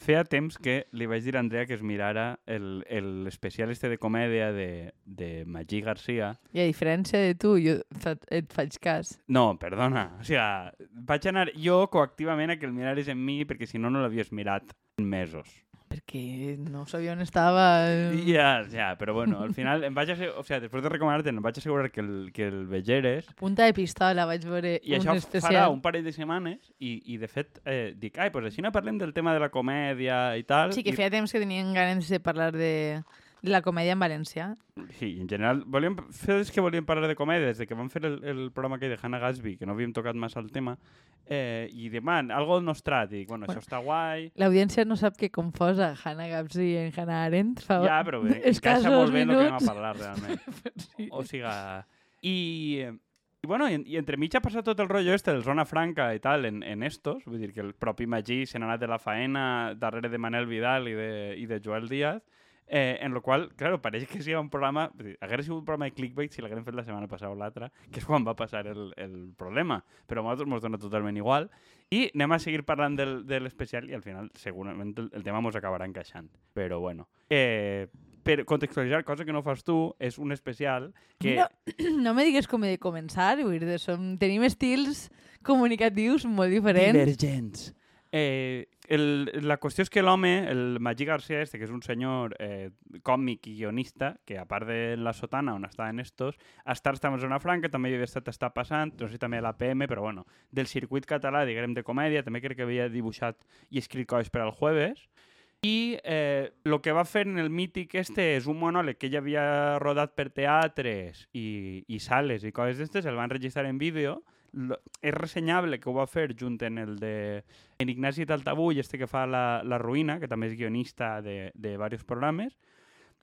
feia temps que li vaig dir a Andrea que es mirara el- el especial este de comèdia de, de Magí Garcia. I a diferència de tu, jo fa, et faig cas. No, perdona. O sigui, vaig anar jo coactivament a que el mirares en mi perquè si no, no l'havies mirat en mesos. Perquè no sabia on estava... Ja, ja, però bueno, al final em vaig assegurar, o sigui, després de recomanar-te, em vaig assegurar que el, que el vegeres Punta de pistola vaig veure i un això especial. farà un parell de setmanes i, i de fet, eh, dic, ai, doncs així no parlem del tema de la comèdia i tal. Sí, que I- feia temps que tenien ganes de parlar de la comèdia en valencià. Sí, en general, volíem fer és que volíem parlar de comèdia des de que vam fer el, el programa aquell de Hannah Gatsby, que no havíem tocat massa el tema, eh, i demà, algo nostrat, i bueno, Bueno. això està guai, L'audiència no sap què confosa Hannah Gatsby en Hannah Arendt. Fa ja, però bé, encaixa molt bé en el que minuts. vam a parlar, realment. sí. O siga... I, i bueno, i, i entremig ha passat tot el rotllo este del Zona Franca i tal en, en estos, vull dir que el propi Magí se n'ha anat de la faena darrere de Manel Vidal i de, i de Joel Díaz, eh, en lo qual, claro, pareix que sigui un programa, hagués sigut un programa de clickbait si l'haguem fet la setmana passada o l'altra, que és quan va passar el, el problema, però a nosaltres ens dona totalment igual, i anem a seguir parlant del, de l'especial i al final segurament el, el tema ens acabarà encaixant, però bueno. Eh, per contextualitzar, cosa que no fas tu, és un especial que... No, no me digues com he de començar, vull dir, som, tenim estils comunicatius molt diferents. Divergents. Eh, el, la qüestió és que l'home, el Magí García este, que és un senyor eh, còmic i guionista, que a part de la sotana on està en estos, a estar està en zona franca, també havia estat està passant, no sé també a l'APM, però bueno, del circuit català, diguem, de comèdia, també crec que havia dibuixat i escrit coses per al jueves, i eh, que va fer en el mític este és un monòleg que ell havia rodat per teatres i, i sales i coses d'estes, el van registrar en vídeo, és ressenyable que ho va fer junt en el de en Ignasi Taltabull, este que fa la, la Ruïna, que també és guionista de, de diversos programes,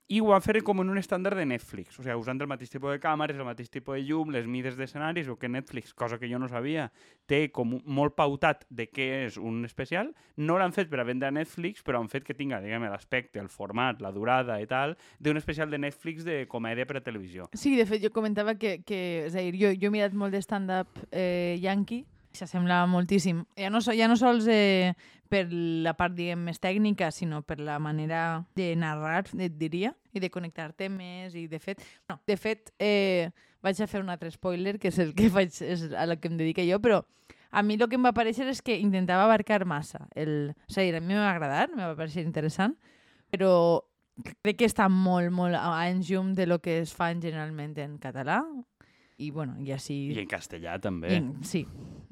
i ho va fer com en un estàndard de Netflix, o sigui, usant el mateix tipus de càmeres, el mateix tipus de llum, les mides d'escenaris, o que Netflix, cosa que jo no sabia, té com molt pautat de què és un especial. No l'han fet per a vendre a Netflix, però han fet que tinga, diguem, l'aspecte, el format, la durada i tal, d'un especial de Netflix de comèdia per a televisió. Sí, de fet, jo comentava que, que és a dir, jo, jo he mirat molt de stand-up eh, yankee, s'assembla moltíssim. Ja no, ja no sols eh, per la part, diguem, més tècnica, sinó per la manera de narrar, et diria, i de connectar temes, i de fet... No, de fet, eh, vaig a fer un altre spoiler, que és el que faig, és a la que em dedique jo, però a mi el que em va aparèixer és que intentava abarcar massa. El... A dir, a mi m'ha agradat, me va aparèixer interessant, però crec que està molt, molt a anys llum de lo que es fa generalment en català. I, bueno, i així... I en castellà també. I, sí,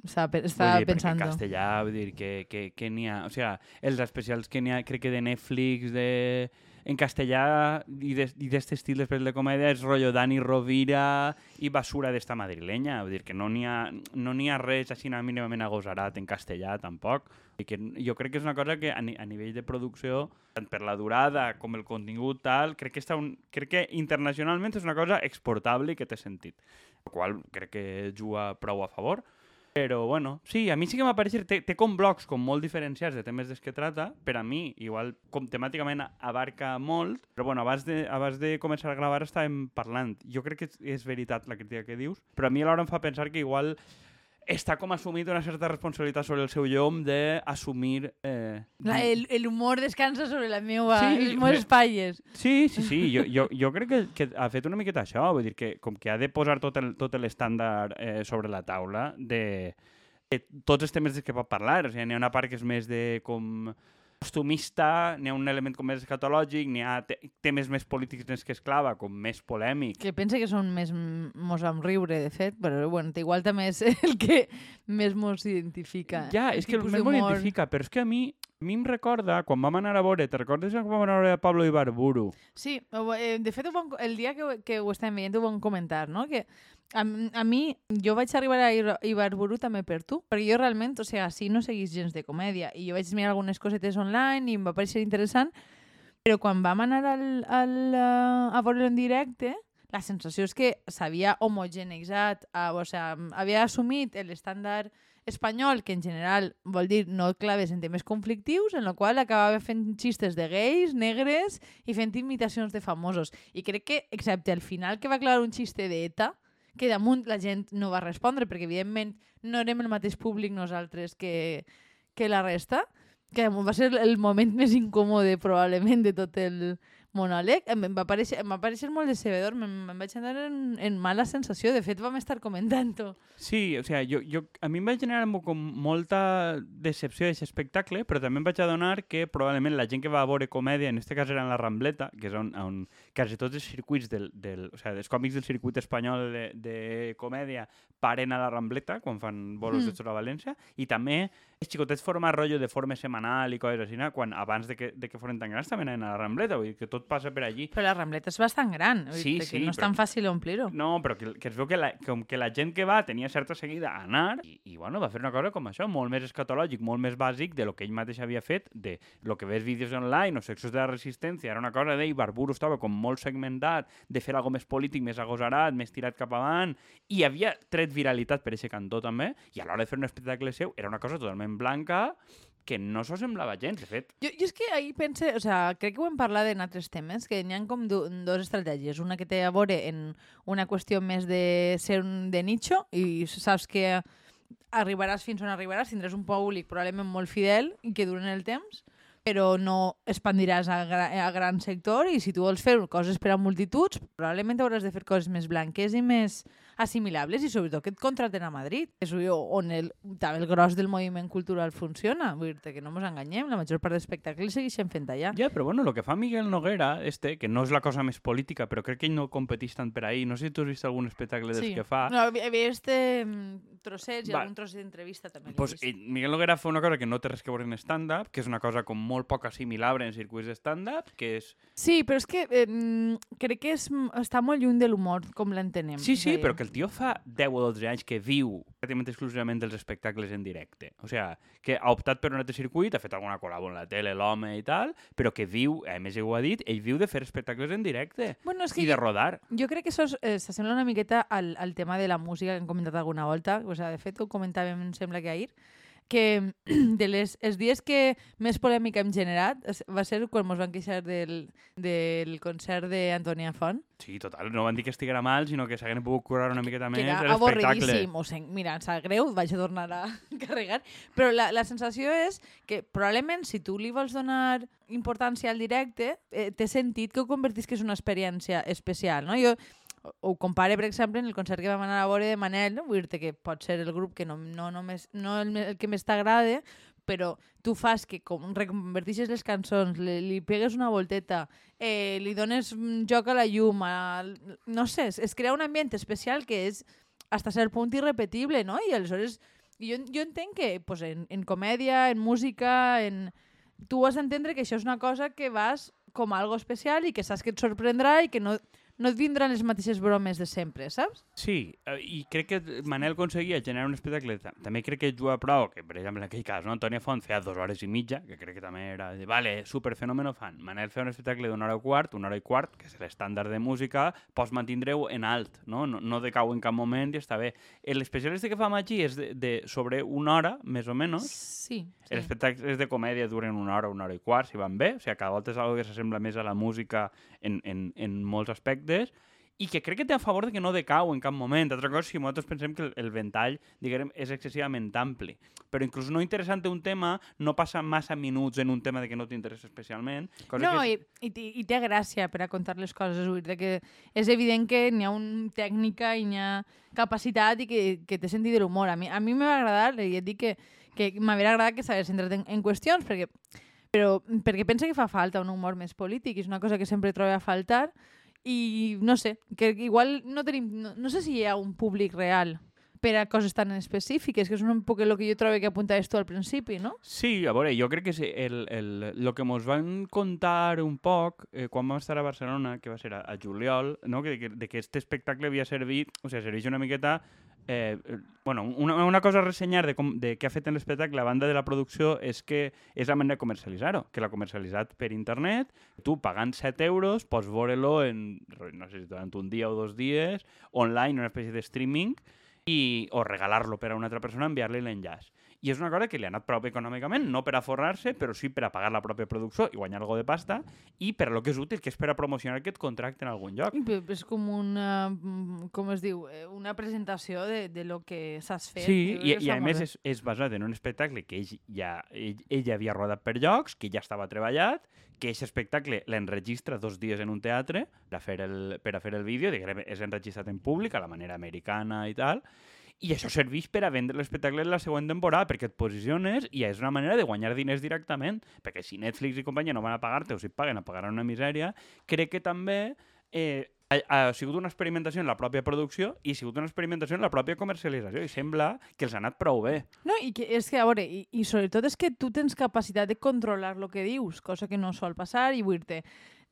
estava, pe- estava dir, pensant. En castellà, vull dir, que, que, que n'hi ha... O sigui, els especials que n'hi ha, crec que de Netflix, de... En castellà i d'aquest estil després de comèdia és rotllo Dani Rovira i basura d'esta madrilenya. Vull dir que no n'hi ha, no ha res així mínimament agosarat en castellà tampoc. I que jo crec que és una cosa que a, ni, a nivell de producció, tant per la durada com el contingut tal, crec que, està un, crec que internacionalment és una cosa exportable i que té sentit. El qual crec que juga prou a favor. Però, bueno, sí, a mi sí que m'ha pareixer... Té, té com blocs com molt diferenciats de temes dels que trata. Per a mi, igual, com temàticament abarca molt, però, bueno, abans de, abans de començar a gravar estàvem parlant. Jo crec que és, és veritat la crítica que dius, però a mi alhora em fa pensar que igual està com assumit una certa responsabilitat sobre el seu llom d'assumir... Eh, La, el, el humor descansa sobre la meva, Sí, sí, les meves bé. palles. Sí, sí, sí. Jo, jo, jo crec que, que ha fet una miqueta això. Vull dir que com que ha de posar tot el- tot l'estàndard eh, sobre la taula de, de tots els temes que pot parlar. O sigui, n'hi ha una part que és més de com costumista, n'hi ha un element com més escatològic, n'hi ha te temes més polítics els que es clava, com més polèmic. Que pense que són més mos vam riure, de fet, però bueno, igual també és el que més mos identifica. Ja, El és que tipus més d'humor. identifica, però és que a mi, a mi em recorda, quan vam anar a veure, te recordes quan vam anar a veure Pablo Ibarburu? Sí, eh, de fet, el dia que, que ho estàvem veient ho vam comentar, no? Que a, a mi, jo vaig arribar a Ibarburu també per tu, perquè jo realment, o sigui, sí no seguís gens de comèdia, i jo vaig mirar algunes cosetes online i em va parecer interessant, però quan vam anar al, al, uh, a veure en directe, la sensació és que s'havia homogeneitzat, uh, o sigui, havia assumit l'estàndard espanyol, que en general vol dir no et claves en temes conflictius, en el qual acabava fent xistes de gais, negres i fent imitacions de famosos. I crec que, excepte al final que va clavar un xiste d'ETA, que damunt la gent no va respondre, perquè evidentment no érem el mateix públic nosaltres que, que la resta, que va ser el moment més incòmode probablement de tot el monòleg. Em, em va aparèixer, em va aparèixer molt decebedor, em, em vaig anar en, en mala sensació. De fet, vam estar comentant-ho. Sí, o sea, jo, jo, a mi em va generar com molta decepció d'aquest espectacle, però també em vaig adonar que probablement la gent que va a veure comèdia, en este cas era en la Rambleta, que és on, on quasi tots els circuits del, del, o sea, els còmics del circuit espanyol de, de comèdia paren a la Rambleta quan fan bolos Mm. de a València, i també els xicotets forma rotllo de forma setmanal i coses així, quan abans de que, de que foren tan grans també anaven a la Rambleta, vull dir que tot passa per allí. Però la Rambleta és bastant gran. Sí, que sí, no és però- tan fàcil omplir-ho. No, però que, que es veu que la, com que la gent que va tenia certa seguida a anar i, i bueno, va fer una cosa com això, molt més escatològic, molt més bàsic de lo que ell mateix havia fet, de lo que ves vídeos online o sexos de la resistència, era una cosa d'ell, Barburo estava com molt segmentat, de fer algo més polític, més agosarat, més tirat cap avant, i havia tret viralitat per aquest cantó també, i a l'hora de fer un espectacle seu era una cosa totalment blanca que no s'ho semblava gens, de fet. Jo, jo és que ahir pense, o sea, crec que ho hem parlat en altres temes, que n'hi ha com du dues estratègies. Una que té a veure en una qüestió més de ser un de nicho i saps que arribaràs fins on arribaràs, tindràs un públic probablement molt fidel i que duren el temps, però no expandiràs a, gra a gran sector i si tu vols fer coses per a multituds, probablement hauràs de fer coses més blanques i més assimilables i sobretot que et contraten a Madrid, que és on el, també el gros del moviment cultural funciona. Vull dir que no ens enganyem, la major part d'espectacles segueixen fent allà. Ja, però bueno, el que fa Miguel Noguera, este, que no és la cosa més política, però crec que ell no competeix tant per ahí. No sé si tu has vist algun espectacle dels que fa. No, he vist eh, trossets i Va. algun tros d'entrevista també. Pues, ell, Miguel Noguera fa una cosa que no té res que veure en stand-up, que és una cosa com molt poc assimilable en circuits de stand-up, que és... Sí, però és que eh, mm, crec que és, està molt lluny de l'humor, com l'entenem. Sí, sí, però que el tio fa 10 o 12 anys que viu pràcticament exclusivament dels espectacles en directe. O sea, que ha optat per un altre circuit, ha fet alguna col·labo en la tele, l'home i tal, però que viu, a més ho ha dit, ell viu de fer espectacles en directe Bueno, és que i de rodar. Jo crec que això eh, s'assembla una miqueta al, al tema de la música que hem comentat alguna volta. O sea, de fet, ho comentàvem, em sembla que ahir, que de les, els dies que més polèmica hem generat va ser quan ens van queixar del, del concert d'Antònia Font, Sí, total, no van dir que estiguera mal, sinó que s'hagueren pogut curar una miqueta que més era l'espectacle. avorridíssim. O sigui, mira, em sap greu, vaig a tornar a carregar. Però la, la sensació és que probablement si tu li vols donar importància al directe, eh, té sentit que ho convertisques en una experiència especial, no? Jo ho- compare, per exemple, en el concert que vam anar a veure de Manel, no? vull dir que pot ser el grup que no, no, només, no el, el que més t'agrada, però tu fas que com reconvertixes les cançons, li, li pegues una volteta, eh, li dones mm, joc a la llum, a, no sé, es, crea un ambient especial que és hasta cert punt irrepetible, no? I aleshores jo, jo entenc que pues, en, en comèdia, en música, en... tu has d'entendre que això és una cosa que vas com algo especial i que saps que et sorprendrà i que no, no et vindran les mateixes bromes de sempre, saps? Sí, eh, i crec que Manel aconseguia generar un espectacle, ta- també crec que juga prou, que per exemple en aquell cas, no? Antònia Font feia dues hores i mitja, que crec que també era de, vale, super fenòmeno fan. Manel feia un espectacle d'una hora i quart, una hora i quart, que és l'estàndard de música, pots mantindre-ho en alt, no? no? No decau en cap moment i està bé. L'especial este que fa Magí és de, de sobre una hora, més o menys, Sí. Sí. Els espectacles de comèdia duren una hora, una hora i quart, si van bé. O sigui, cada volta és algo que s'assembla més a la música en, en, en molts aspectes i que crec que té a favor de que no decau en cap moment. Altra cosa, si nosaltres pensem que el, el ventall, diguem, és excessivament ampli. Però inclús no interessant un tema, no passa massa minuts en un tema de que no t'interessa especialment. Cosa No, que i, i, té- i té gràcia per a contar les coses. Dir que és evident que n'hi ha una tècnica i n'hi ha capacitat i que, que té sentit de l'humor. A mi, a mi m'va agradar, i et dic que, que m'hauria agradat que s'hagués centrat en, en qüestions, perquè, però, perquè pensa que fa falta un humor més polític, és una cosa que sempre trobo a faltar, i no sé, que igual no tenim... No, no sé si hi ha un públic real per a coses tan específiques, que és un poc el que jo trobo que apuntaves tu al principi, no? Sí, a veure, jo crec que sí, el, el, el que ens van contar un poc eh, quan vam estar a Barcelona, que va ser a, a juliol, no? que, que, que este espectacle havia servit, o sigui, serveix una miqueta eh, eh, bueno, una, una cosa a ressenyar de, com, de què ha fet en l'espectacle a banda de la producció és que és la manera de comercialitzar-ho, que l'ha comercialitzat per internet, tu pagant 7 euros pots veure-lo en, no sé si durant un dia o dos dies, online, una espècie de streaming, i, o regalar-lo per a una altra persona, enviar-li l'enllaç. I és una cosa que li ha anat prou econòmicament, no per a forrar-se, però sí per a pagar la pròpia producció i guanyar algo de pasta, i per a lo que és útil, que és per a promocionar aquest contracte en algun lloc. És com una, com es diu, Eh, una presentació de, de lo que saps fer. Sí, i, i a més és, és basat en un espectacle que ell ja, ell, ell ja havia rodat per llocs, que ja estava treballat, que aquest espectacle l'enregistra dos dies en un teatre per a fer el, per a fer el vídeo, diguem, és enregistrat en públic, a la manera americana i tal, i això serveix per a vendre l'espectacle en la següent temporada, perquè et posiciones i és una manera de guanyar diners directament, perquè si Netflix i companyia no van a pagar-te o si et paguen, et pagaran una misèria, crec que també eh, ha, ha sigut una experimentació en la pròpia producció i ha sigut una experimentació en la pròpia comercialització i sembla que els ha anat prou bé. No, i que és que, a veure, i, i sobretot és que tu tens capacitat de controlar el que dius, cosa que no sol passar, i vull dir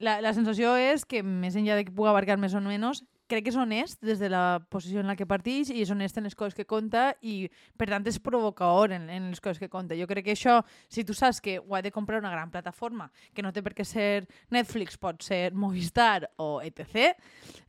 la, la sensació és que, més enllà de que pugui abarcar més o menys, crec que és honest des de la posició en la que partix i és honest en les coses que conta i, per tant, és provocador en, en les coses que conta. Jo crec que això, si tu saps que ho ha de comprar una gran plataforma, que no té per què ser Netflix, pot ser Movistar o etc.,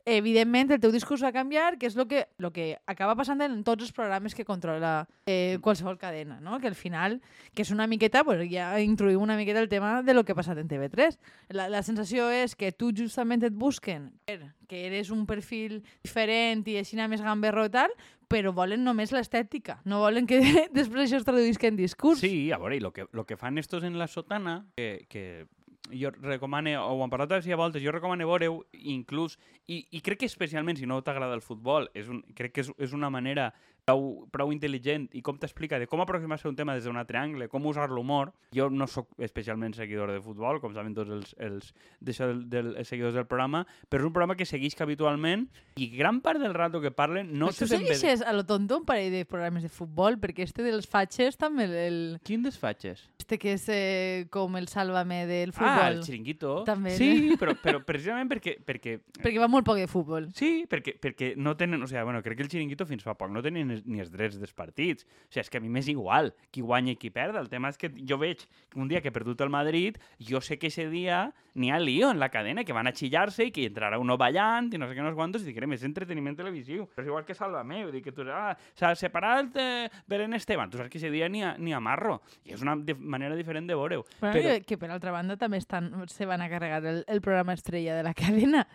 evidentment el teu discurs va canviar, que és el que, lo que acaba passant en tots els programes que controla eh, qualsevol cadena, no? que al final, que és una miqueta, pues, ja introduïm una miqueta el tema de lo que ha passat en TV3. La, la sensació és que tu justament et busquen per que eres un perfil diferent i així més gamberro i tal, però volen només l'estètica, no volen que després això es traduïsca en discurs. Sí, a veure, i el que, lo que fan estos en la sotana, que, que jo recomane, o ho hem parlat així a voltes, jo recomane veure inclús, i, i crec que especialment si no t'agrada el futbol, és un, crec que és, és una manera prou, prou intel·ligent i com t'explica de com aproximar-se a un tema des d'un altre angle, com usar l'humor. Jo no sóc especialment seguidor de futbol, com saben tots els, els, d'això del, del, els seguidors del programa, però és un programa que segueix habitualment i gran part del rato que parlen no se se'n ve... segueixes a lo tonto un parell de programes de futbol, perquè este dels fatxes també el, Quin desfatxes? este que és eh, com el sálvame del futbol. Ah, el xiringuito. També, Sí, però, però precisament perquè, perquè Perquè va molt poc de futbol. Sí, perquè, perquè no tenen... O sigui, bueno, crec que el xiringuito fins fa poc no tenen ni- ni els drets dels partits. O sigui, és que a mi m'és igual qui guanya i qui perd. El tema és que jo veig que un dia que he perdut el Madrid, jo sé que ese dia n'hi ha lío en la cadena, que van a xillar-se i que entrarà uno ballant i no sé què, no sé quantos, i dic, és entreteniment televisiu. Però és igual que Sálvame, vull dir que tu ah, s'ha separat eh, Belén Esteban, tu saps que ese dia n'hi ha, n'hi ha marro. I és una dif manera diferent de veure-ho. Però, Però- que, que per altra banda també estan, se van a carregar el, el programa estrella de la cadena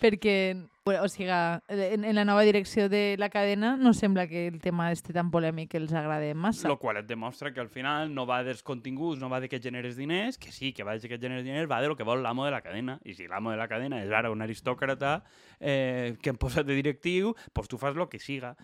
perquè, bueno, o sigui, en, en la nova direcció de la cadena no sembla que el tema este tan polèmic els agrade massa. Lo qual et demostra que al final no va dels continguts, no va de que generes diners, que sí, que va de que generes diners, va de lo que vol l'amo de la cadena. I si l'amo de la cadena és ara un aristòcrata eh, que em posa de directiu, pues tu fas lo que siga.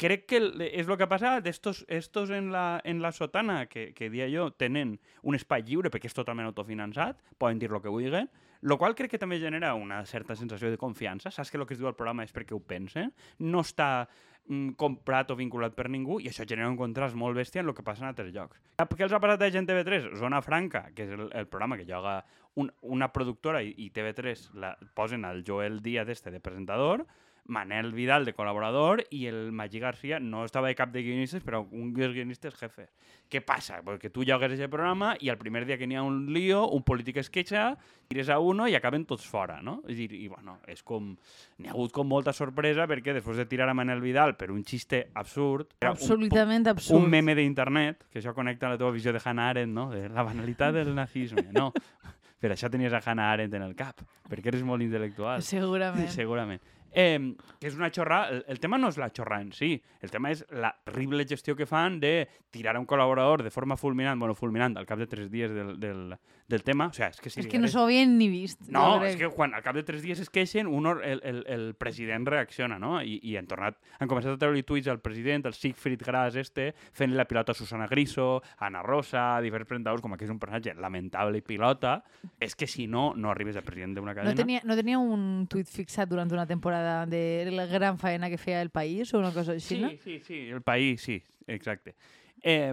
Crec que és el que ha passat. Estos, estos en, la, en la sotana, que, que dia jo, tenen un espai lliure perquè és totalment autofinançat, poden dir el que vulguin, lo qual crec que també genera una certa sensació de confiança. Saps que el que es diu al programa és perquè ho pensen. No està mm, comprat o vinculat per ningú i això genera un contrast molt bèstia en el que passa en altres llocs. Què els ha passat a gent TV3? Zona Franca, que és el, el programa que lloga un, una productora i, i TV3 la, posen el Joel Díaz este de presentador, Manel Vidal de col·laborador i el Magí García no estava de cap de guionistes, però un dels guionistes jefe. Què passa? Perquè tu llogues aquest programa i el primer dia que n'hi ha un lío, un polític es queixa, tires a uno i acaben tots fora, no? És dir, i bueno, és com... N'hi ha hagut com molta sorpresa perquè després de tirar a Manel Vidal per un xiste absurd, era un, Absolutament absurd. un meme d'internet, que això connecta a la teva visió de Hannah Arendt, no? De la banalitat del nazisme. No, per això tenies a Hannah Arendt en el cap, perquè eres molt intel·lectual. Segurament. Segurament. Eh, que és una xorra... El, el tema no és la xorra en si, el tema és la terrible gestió que fan de tirar a un col·laborador de forma fulminant, bueno, fulminant, al cap de tres dies del, del, del tema. O sigui, és que si és que no s'ho havien ni vist. no, és que quan al cap de tres dies es queixen, un, or- el, el, el president reacciona, no? I, i han tornat, han començat a treure tuits al president, el Siegfried Gras este, fent la pilota a Susana Griso, Ana Rosa, diversos presentadors, com que és un personatge lamentable i pilota, és que si no, no arribes a president d'una cadena. No tenia, no tenia un tuit fixat durant una temporada de la gran faena que feia el país o una cosa així, Sí, no? sí, sí, el país, sí, exacte. Eh,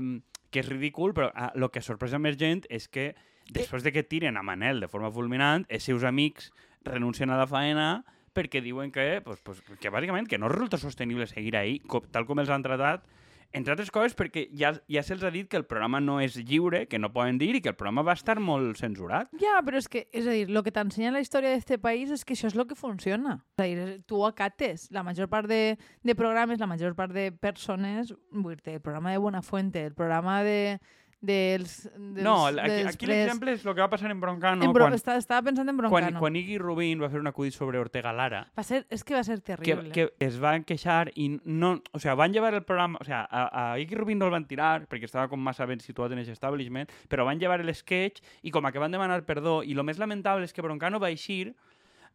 que és ridícul, però ah, el que sorpresa més gent és que després de que tiren a Manel de forma fulminant, els seus amics renuncien a la faena perquè diuen que, pues, pues, que bàsicament que no resulta sostenible seguir ahí, com, tal com els han tratat entre altres coses perquè ja, ja se'ls ha dit que el programa no és lliure, que no poden dir i que el programa va estar molt censurat. Ja, però és que, és a dir, el que t'ensenya la història d'aquest país és que això és el que funciona. És a dir, tu acates la major part de, de programes, la major part de persones, vull dir el programa de Buenafuente, el programa de, dels, dels no, aquí, dels aquí l'exemple és el que va passar en Broncano en Bro... quan, Estava, estava pensant en quan, Broncano. quan Iggy Rubin va fer un acudit sobre Ortega Lara Va ser, és que va ser que, terrible. que es van queixar i no... O sea, van llevar el programa... O sea, a, a Iggy Rubin no el van tirar perquè estava com massa ben situat en aquest establishment, però van llevar el sketch i com a que van demanar perdó i el més lamentable és que Broncano va eixir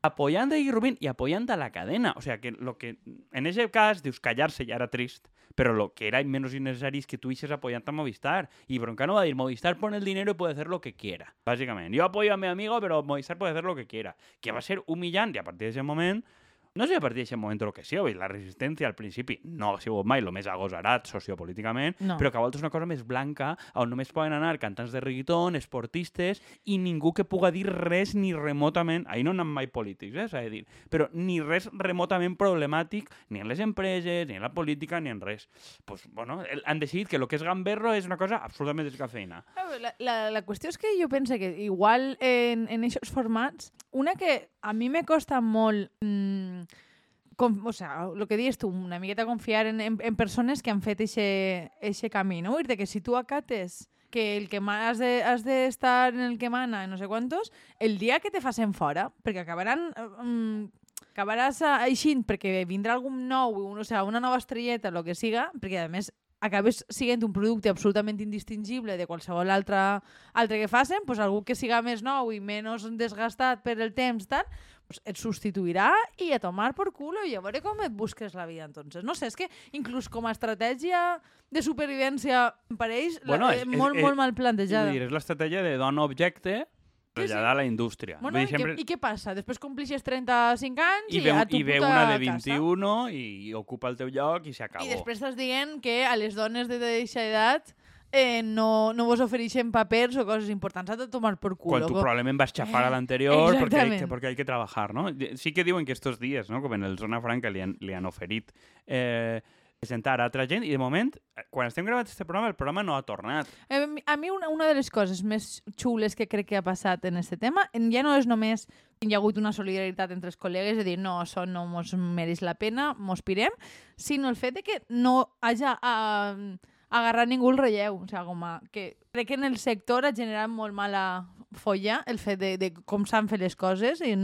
apoyant a Iggy Rubin i apoyant a la cadena. O sea, que lo que en ese cas dius callar-se ja era trist, però lo que era menos innecessari és que tu eixes apoyant a Movistar. Y Broncano va a dir, Movistar pone el dinero y puede hacer lo que quiera. Básicamente, yo apoyo a mi amigo, pero Movistar puede hacer lo que quiera. Que va a ser humillant i a partir d'aquest moment no sé a partir d'aquest moment el que dir, la resistència al principi no ha sigut mai el més agosarat sociopolíticament, No. però que a voltes és una cosa més blanca, on només poden anar cantants de reggaeton, esportistes, i ningú que puga dir res ni remotament, ahir no anem mai polítics, eh, s'ha de dir, però ni res remotament problemàtic, ni en les empreses, ni en la política, ni en res. pues, bueno, han decidit que el que és gamberro és una cosa absolutament descafeïna. La, la, la qüestió és que jo penso que igual en, en aquests formats, una que a mi me costa molt, mm, com, o sea, el que dius tu, una miqueta confiar en, en, en persones que han fet eixe camí, no? Dir que si tu acates que el que has de- has de en el que mana, no sé quantos, el dia que te facin fora, perquè acabaran... mm, acabaràs eixint perquè vindrà algun nou, un, o sea, una nova estrelleta, el que siga, perquè a més acabes sent un producte absolutament indistingible de qualsevol altre, altre que facin, pues algú que siga més nou i menys desgastat per el temps, tal, pues et substituirà i a tomar por culo i a veure com et busques la vida, entonces. No sé, és que inclús com a estratègia de supervivència pareix Bueno, la, és- és- molt, és- molt mal plantejada. Dir, és l'estratègia de dona objecte Sí, sí. traslladar a la indústria. Bueno, Vull i, dir, sempre... què, I què passa? Després complixes 35 anys I i, a tu i ve una de casa. 21 i, i ocupa el teu lloc i s'acabó. I després estàs dient que a les dones de d'aquesta edat eh, no, no vos ofereixen papers o coses importants. Has de tomar por culo. Quan tu Com- probablement vas xafar a l'anterior perquè, hay que, perquè hay que trabajar, no? Sí que diuen que estos dies, no? com en el Zona Franca li han, li han oferit eh, presentar a altra gent i de moment, eh, quan estem gravant este programa, el programa no ha tornat. Eh, a mi una, una de les coses més xules que crec que ha passat en aquest tema ja no és només hi ha hagut una solidaritat entre els col·legues de dir no, això no mos mereix la pena, mos pirem, sinó el fet de que no haja uh, agarrat ningú el relleu. O sigui, com a, que crec que en el sector ha generat molt mala folla el fet de, de com s'han fet les coses i,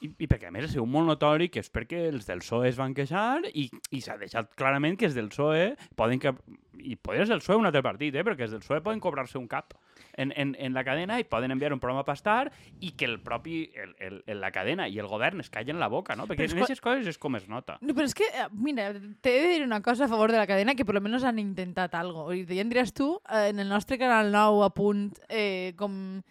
I, I perquè, a més, ha sigut molt notori que és perquè els del PSOE es van queixar i, i s'ha deixat clarament que els del PSOE poden... Que, I podria ser el PSOE un altre partit, eh? perquè els del PSOE poden cobrar-se un cap en, en, en la cadena i poden enviar un programa a pastar i que el propi, el, el, el, la cadena i el govern es callen la boca, no? Perquè en que- aquestes coses és com es nota. No, però és que, eh, mira, t'he de dir una cosa a favor de la cadena, que per lo menos han intentat algo. I ja em diràs tu, eh, en el nostre canal nou a punt, eh, com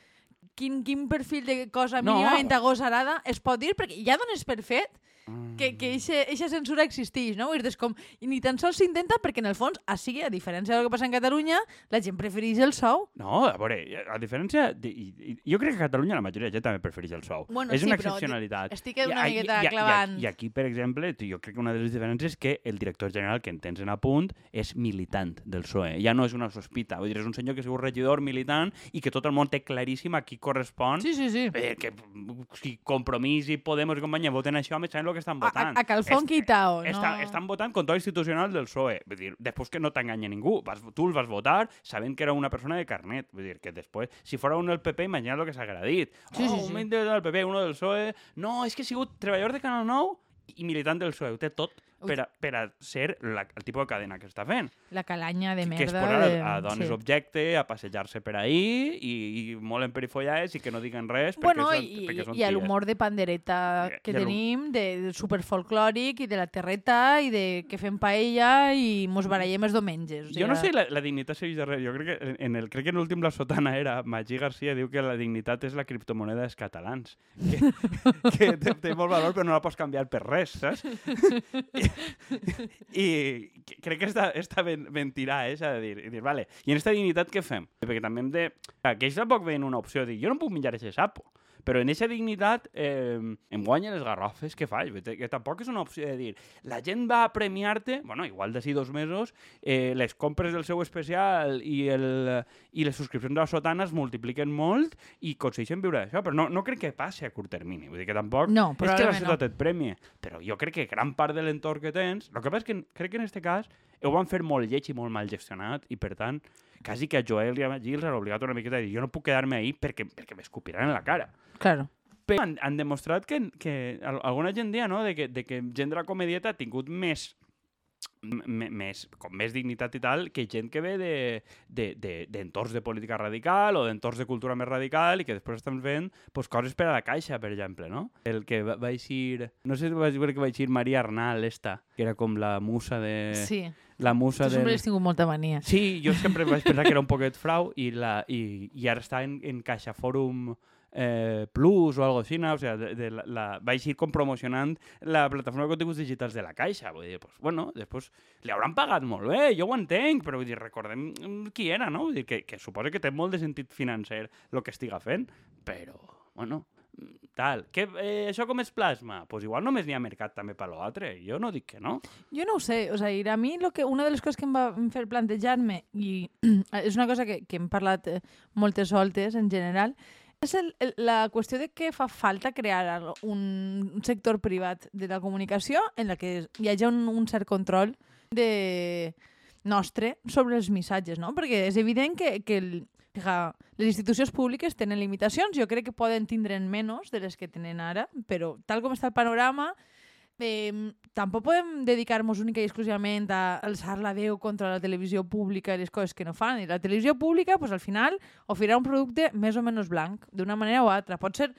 quin, quin perfil de cosa No. mínimament agosarada es pot dir, perquè ja dones per fet Mm. que, que eixa censura existeix, no? Dir, és com, i ni tan sols s'intenta perquè en el fons, així, a diferència del que passa en Catalunya, la gent prefereix el sou. No, a veure, a diferència... De, i, i, jo crec que a Catalunya la majoria de gent també prefereix el sou. Bueno, és sí, una però excepcionalitat. estic una I- i- miqueta i- i- clavant. I, aquí, per exemple, jo crec que una de les diferències és que el director general que en tens en apunt és militant del PSOE. Ja no és una sospita. Vull dir, és un senyor que ha sigut regidor, militant, i que tot el món té claríssim a qui correspon. Sí, sí, sí. Eh, que si Compromís i Podemos i companyia voten això, més saben que estan A, a, votant. a Calfón Quitao, no? Està, estan votant control institucional del PSOE. Vull dir, després que no t'enganya ningú. Vas, tu el vas votar sabent que era una persona de carnet. Vull dir, que després, si fora un del PP, imagina't el que s'haguera dit. Sí, oh, sí, sí. un del PP, uno del PSOE... No, és que ha sigut treballador de Canal 9 i militant del PSOE. Ho té tot. Per a, per a ser la, el tipus de cadena que està fent. La calanya de merda. que és posar de... a, a dones sí. objecte, a passejar-se per ahí i, i molt emperifollades i que no diguen res Bueno, perquè, i, són, perquè són i ties. l'humor de pandereta I- que i tenim, de, de superfolclòric i de la terreta i de que fem paella i mos barallem els diumenges. O Jo no sé la, la dignitat segueix darrere. Jo crec que en el crec que en l'últim la sotana era Magí Garcia diu que la dignitat és la criptomoneda dels catalans. Que, que té, té molt valor però no la pots canviar per res, saps? I, i crec que està, està ben, ben tirar, eh? S'ha de dir. I dir, vale, i en aquesta dignitat què fem? Perquè també hem de... Que ells tampoc veien una opció de dir, jo no puc menjar aquest sapo. Però en aquesta dignitat eh, em guanyen les garrofes que faig, que, que tampoc és una opció de dir la gent va a premiar-te, bueno, igual d'ací dos mesos, eh, les compres del seu especial i, el, i les subscripcions de la sotana es multipliquen molt i aconsegueixen viure d'això, però no, no crec que passi a curt termini, vull dir que tampoc No, és que la ciutat no. et premia, però jo crec que gran part de l'entorn que tens, el que passa és que crec que en aquest cas ho van fer molt lleig i molt mal gestionat i per tant, quasi que a Joel i a Gilles era obligat una miqueta a dir jo no puc quedar-me ahí perquè, perquè m'escupiran en la cara. Claro. Però han, han demostrat que, que al- alguna gent dia, no?, de que, de que gent de la comedieta ha tingut més més, com més dignitat i tal que gent que ve de- de- de- d'entorns de, de política radical o d'entorns de cultura més radical i que després estan fent pues, coses per a la caixa, per exemple, no? El que va, va eixir... No sé si vaig veure que va eixir Maria Arnal, esta, que era com la musa de... Sí. La musa Tu sempre del... has tingut molta mania. Sí, jo sempre vaig pensar que era un poquet frau i, la, i, i ara està en, en Caixa Fòrum eh, Plus o algo així, no? o sea, de, de la, la, vaig ir com promocionant la plataforma de continguts digitals de la Caixa. Vull dir, pues, bueno, després li hauran pagat molt bé, jo ho entenc, però vull dir, recordem mm, qui era, no? Vull dir, que, que suposa que té molt de sentit financer el que estiga fent, però, bueno, mm, tal. Que, eh, això com es plasma? Pues igual només n'hi ha mercat també per l'altre. Jo no dic que no. Jo no ho sé, o sigui, a mi lo que, una de les coses que em va fer plantejar-me, i és una cosa que, que hem parlat eh, moltes voltes en general, és el, el, la qüestió de que fa falta crear un, un sector privat de la comunicació en la que hi hagi un, un cert control de nostre sobre els missatges, no? Perquè és evident que, que el, fija, les institucions públiques tenen limitacions, jo crec que poden tindre'n menys de les que tenen ara, però tal com està el panorama, eh, tampoc podem dedicar-nos única i exclusivament a alçar la veu contra la televisió pública i les coses que no fan. I la televisió pública, pues, al final, oferirà un producte més o menys blanc, d'una manera o altra. Pot ser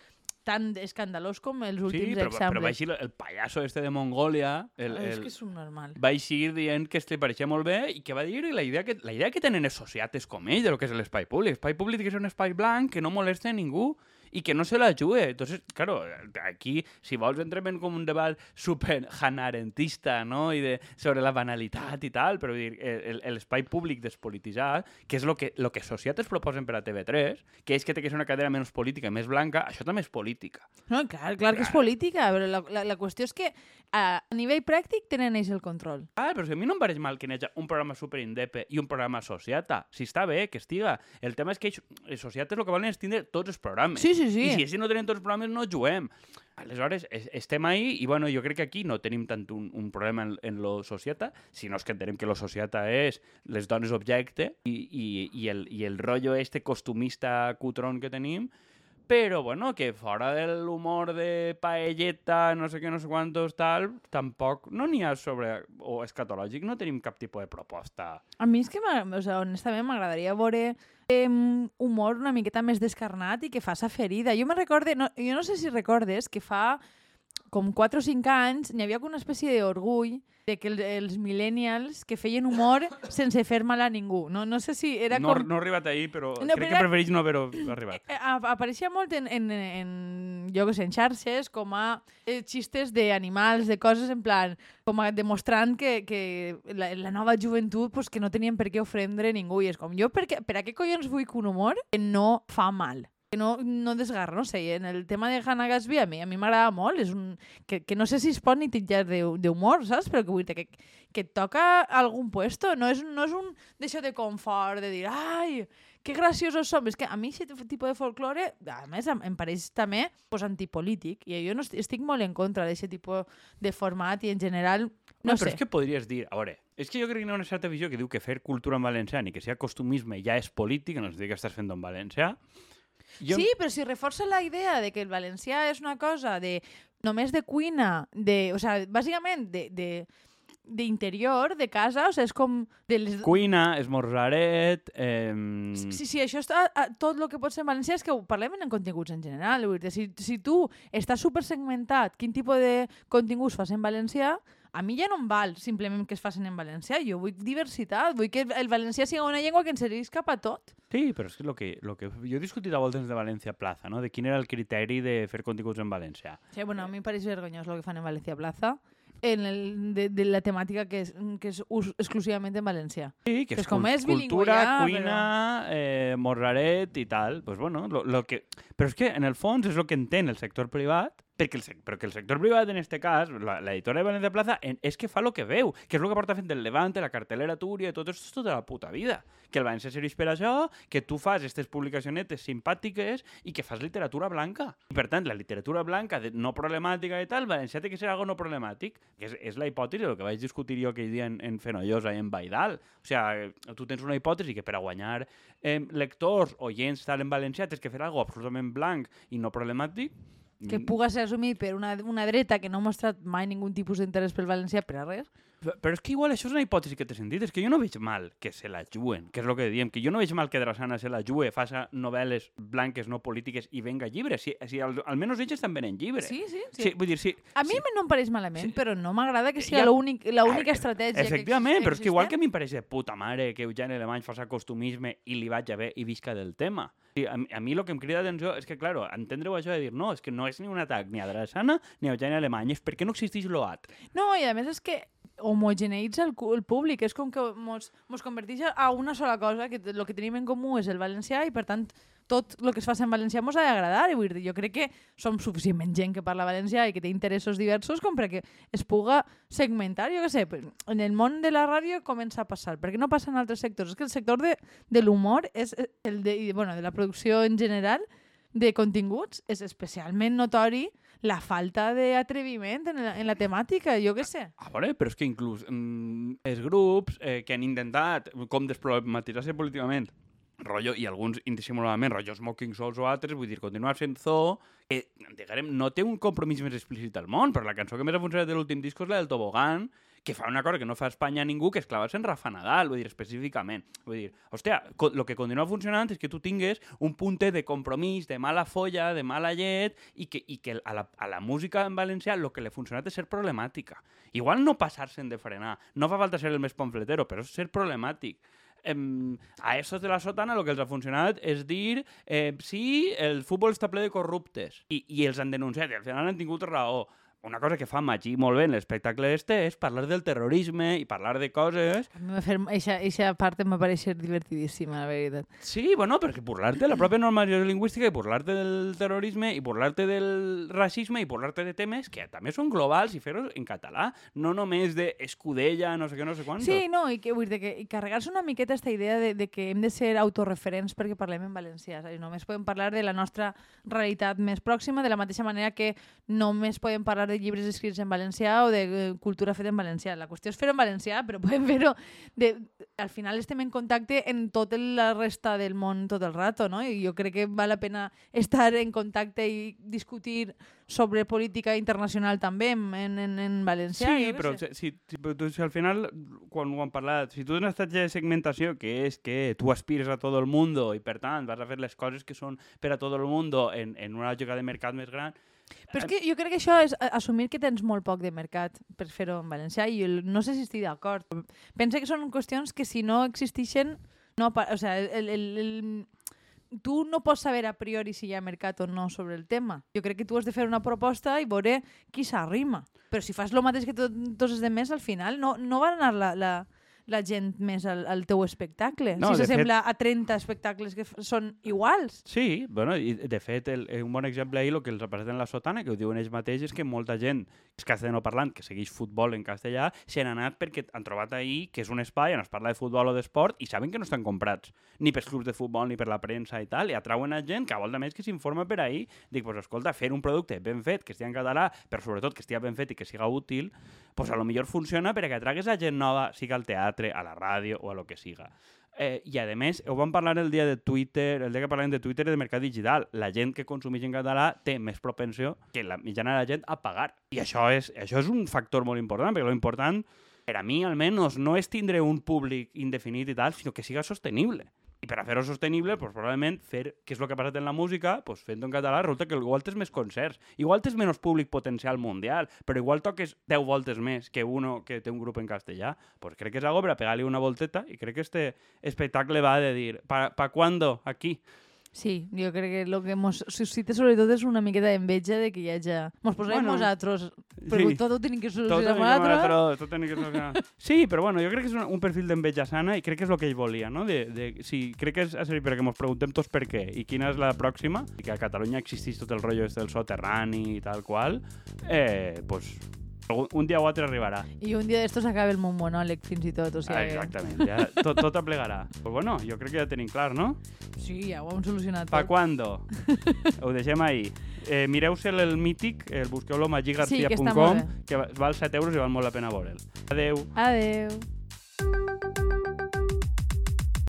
tan escandalós com els Sí, últims però, però va exemples. eixir el pallasso este de Mongòlia, el, Ah, és el, que és un normal. va eixir dient que este pareixia molt bé i que va dir la idea que, la idea que tenen sociates com ell de lo que és l'espai públic. L'espai públic és un espai blanc que no molesta ningú i que no se la jugue. Entonces, claro, aquí, si vols, entrem en com un debat super hanarentista, no?, i de, sobre la banalitat i tal, però dir, l'espai públic despolititzat, que és el que, lo que societes proposen per a TV3, que és que té que ser una cadena menys política i més blanca, això també és política. No, clar, clar que és política, però la, la, la qüestió és que a, a nivell pràctic tenen ells el control. Ah, però si a mi no em pareix mal que n'hi hagi un programa superindepe i un programa sociata. Si està bé, que estiga. El tema és que ells- els sociates el que volen és tindre tots els programes. Sí, sí, sí. I si així no tenen tots els programes, no juguem. Aleshores, es, estem ahí i bueno, jo crec que aquí no tenim tant un, un problema en, en lo sociata, sinó és que entenem que lo sociata és les dones objecte i, i, i, el, i el rotllo este costumista cutron que tenim, però bueno, que fora de l'humor de paelleta, no sé què, no sé quantos, tal, tampoc no n'hi ha sobre... o escatològic, no tenim cap tipus de proposta. A mi és que, o sigui, honestament, m'agradaria veure eh, humor una miqueta més descarnat i que faça ferida. Jo me recorde, no, jo no sé si recordes que fa com 4 o 5 anys n'hi havia com una espècie d'orgull de que el, els millennials que feien humor sense fer mal a ningú. No, no sé si era no, com... no he arribat ahir, però No, crec però que era- prefereix no haver-ho arribat. Eh, a- apareixia molt en, en, en jo que sé, en xarxes com a eh, xistes d'animals, de coses en plan, com a demostrant que, que la, la nova joventut pues, que no tenien per què ofendre ningú. I és com, jo per, què, per a què collons vull que un humor que no fa mal? Que no, no desgarra, no sé, en el tema de Hannah Gatsby a mi a mi m'agrada molt, és un, que, que no sé si es pot ni titllar de- d'humor, saps? Però que vull dir que, que et toca algun puesto, no és, no és un d'això de confort, de dir, ai, que graciosos som. És que a mi aquest tipus de folklore, a més, em, pareix també pues, antipolític, i jo no est- estic molt en contra d'aquest tipus de format i en general, no, No, però sé. és que podries dir, a veure, és que jo crec que hi ha una certa visió que diu que fer cultura en valencià ni que sigui costumisme ja és polític, no dir que estàs fent en valencià. Jo... Sí, però si reforça la idea de que el valencià és una cosa de només de cuina, de, o sea, bàsicament de, de, d'interior, de casa, o sea, és com de les... Cuina, esmorzaret... Eh... Sí, sí, això està, tot el que pot ser en valencià és que ho parlem en continguts en general. Vull dir, si, si tu estàs super segmentat quin tipus de continguts fas en valencià, a mi ja no em val simplement que es facin en valencià. Jo vull diversitat, vull que el valencià sigui una llengua que ens serveix cap a tot. Sí, però és que, lo que, lo que jo he discutit a voltes de València Plaza, no? de quin era el criteri de fer continguts en valencià. Sí, bueno, a mi em pareix vergonyós el que fan en València Plaza. en el, de, de la temàtica que és, que és ús exclusivament en valencià. Sí, que Que és, és com cul- és cultura, cuina, eh, morraret i tal. Pues bueno, lo, lo que... Però és que, en el fons, és el que entén el sector privat, perquè el, però que el sector privat, en este cas, la, la editora de Valencia Plaza, en, és que fa lo que veu, que és el que porta fent el Levante, la cartelera Túria, tot això tota la puta vida. Que el València serveix per això, que tu fas aquestes publicacionetes simpàtiques i que fas literatura blanca. I, per tant, la literatura blanca de, no problemàtica i tal, el valencià té que ser algo no problemàtic, que és, és la hipòtesi del que vaig discutir jo aquell dia en, en Fenollosa i en Baidal. O sigui, tu tens una hipòtesi que per a guanyar eh, lectors o gens tal en valencià tens que fer algo absolutament blanc i no problemàtic. Que puga ser assumit per una, una dreta que no ha mostrat mai ningun tipus d'interès pel valencià per a res. Pe- Però és que igual això és una hipòtesi que té sentit. És que jo no veig mal que se la juguen, que és el que diem, que jo no veig mal que Drassana se la jugue, faça novel·les blanques no polítiques i venga llibres. Si, si al, almenys ells estan venent llibres. Sí, sí, sí. sí vull dir, sí, A mi sí. no em pareix malament, Sí. però no m'agrada que Ja- sigui l'únic- l'única estratègia Efectivament, que però és que igual que a mi em pareix de puta mare que Eugeni Alemany faci costumisme i li vaig bé i visca del tema. Sí, a, a mi el que em crida l'atenció és que, claro, entendre-ho això de dir no, és que no és ni un atac ni a Drassana ni a Eugeni Alemany, és perquè no existeix l'OAT. No, i a més és que homogeneïtza el, el públic, és com que mos, mos converteix a una sola cosa, que el que tenim en comú és el valencià i per tant tot el que es fa en valencià mos ha d'agradar. I vull dir, jo crec que som suficientment gent que parla valencià i que té interessos diversos com perquè es puga segmentar, jo què sé, en el món de la ràdio comença a passar, perquè no passa en altres sectors, és que el sector de, de l'humor és eh, el de, bueno, de la producció en general de continguts és especialment notori la falta d'atreviment en, la- en la temàtica, jo què sé. A veure, però és que inclús mm, els grups eh, que han intentat com desproblematitzar-se políticament rotllo, i alguns indissimuladament, rotllo Smoking Souls o altres, vull dir, continuar sent Zoo, que, diguem, no té un compromís més explícit al món, però la cançó que més ha funcionat de l'últim disc és la del Tobogán, que fa una cosa que no fa a Espanya ningú, que és clavar-se en Rafa Nadal, vull dir, específicament. Vull dir, hòstia, el que continua funcionant és que tu tingues un punte de compromís, de mala folla, de mala llet, i que, i que a, la, a la música en valencià el que li ha funcionat és ser problemàtica. Igual no passar-se'n de frenar, no fa falta ser el més pamfletero, però és ser problemàtic. Em, a estos de la sotana el que els ha funcionat és dir eh, sí, el futbol està ple de corruptes i, i els han denunciat i al final han tingut raó una cosa que fa Magí molt bé en l'espectacle este és parlar del terrorisme i parlar de coses... A mi m'ha fet- eixa, eixa part em va pareixer divertidíssima, la veritat. Sí, bueno, perquè burlar-te de la pròpia normalització lingüística i burlar-te del terrorisme i burlar-te del racisme i burlar-te de temes que també són globals i fer-ho en català, no només de escudella, no sé què, no sé quant. Sí, no, i, que, vull dir que i carregar-se una miqueta aquesta idea de, de que hem de ser autorreferents perquè parlem en valencià. Dir, només podem parlar de la nostra realitat més pròxima, de la mateixa manera que només podem parlar de llibres escrits en valencià o de eh, cultura feta en valencià. La qüestió és fer-ho en valencià, però podem fer-ho... De... Al final estem en contacte en tota la resta del món tot el rato, no? I jo crec que val la pena estar en contacte i discutir sobre política internacional també en, en, en, en valencià. Sí, però si, si, si al final, quan ho hem parlat, si tu tens una estratègia de segmentació que és que tu aspires a tot el món i per tant vas a fer les coses que són per a tot el món en, en una lògica de mercat més gran, Però és que jo crec que això és assumir que tens molt poc de mercat per fer-ho en valencià i no sé si estic d'acord. Pensa que són qüestions que si no existeixen, no, o sea, el, el, el, tu no pots saber a priori si hi ha mercat o no sobre el tema. Jo crec que tu has de fer una proposta i veure qui s'arrima. Però si fas el mateix que tot, tots els demés, al final no, no va anar la, la, la gent més al, al teu espectacle. No, si s'assembla a 30 espectacles que són iguals. Sí, bueno, i de fet, el, un bon exemple ahir, el que els representa en la sotana, que ho diuen ells mateixos, és que molta gent és castellanoparlant, que segueix futbol en castellà, se n'han anat perquè han trobat ahir que és un espai on es parla de futbol o d'esport i saben que no estan comprats ni pels clubs de futbol ni per la premsa i tal, i atrauen a gent que a volta més que s'informa per ahir. Dic, pues, escolta, fer un producte ben fet, que estigui en català, però sobretot que estigui ben fet i que siga útil, pues a lo millor funciona perquè atragues a gent nova, siga al teatre, a la ràdio o a lo que siga. Eh, I, a més, ho vam parlar el dia de Twitter, el dia que parlàvem de Twitter i de mercat digital. La gent que consumeix en català té més propensió que la mitjana de la gent a pagar. I això és, això és un factor molt important, perquè lo important, per a mi almenys, no és tindre un públic indefinit i tal, sinó que siga sostenible. I per a fer-ho sostenible, pues, probablement fer, que és el que ha passat en la música, pues, fent-ho en català, resulta que igual tens més concerts, igual tens menys públic potencial mundial, però igual toques 10 voltes més que uno que té un grup en castellà. Pues crec que és algo per a pegar-li una volteta i crec que este espectacle va de dir, ¿pa, pa cuándo? Aquí. Sí, jo crec que el que mos suscita sobretot és una miqueta d'enveja de que hi hagi... Mos posem Bueno, nosaltres però Sí. tot ho tenim que solucionar solucionar- tot tenim que solucionar. Sí, però bueno, jo crec que és un, un perfil d'enveja sana i crec que és el que ell volia, no? De, de, sí, crec que és a servir perquè ens preguntem tots per què i quina és la pròxima, i que a Catalunya existeix tot el rotllo del soterrani i tal qual, eh, pues, un dia o altre arribarà. I un dia d'estos acaba el meu monòleg fins i tot, o Ah, sigui... exactament, ja tot, tot aplegarà. Pues bueno, jo crec que ja tenim clar, no? Que... Sí, ja ho hem solucionat Pa tot. quando? Ho deixem ahí. Eh, Mireu-se'l el mític, el busqueu-lo a Sí, que magigarcia.com, molt bé. que val 7 euros i val molt la pena veure'l. Adeu. Adeu.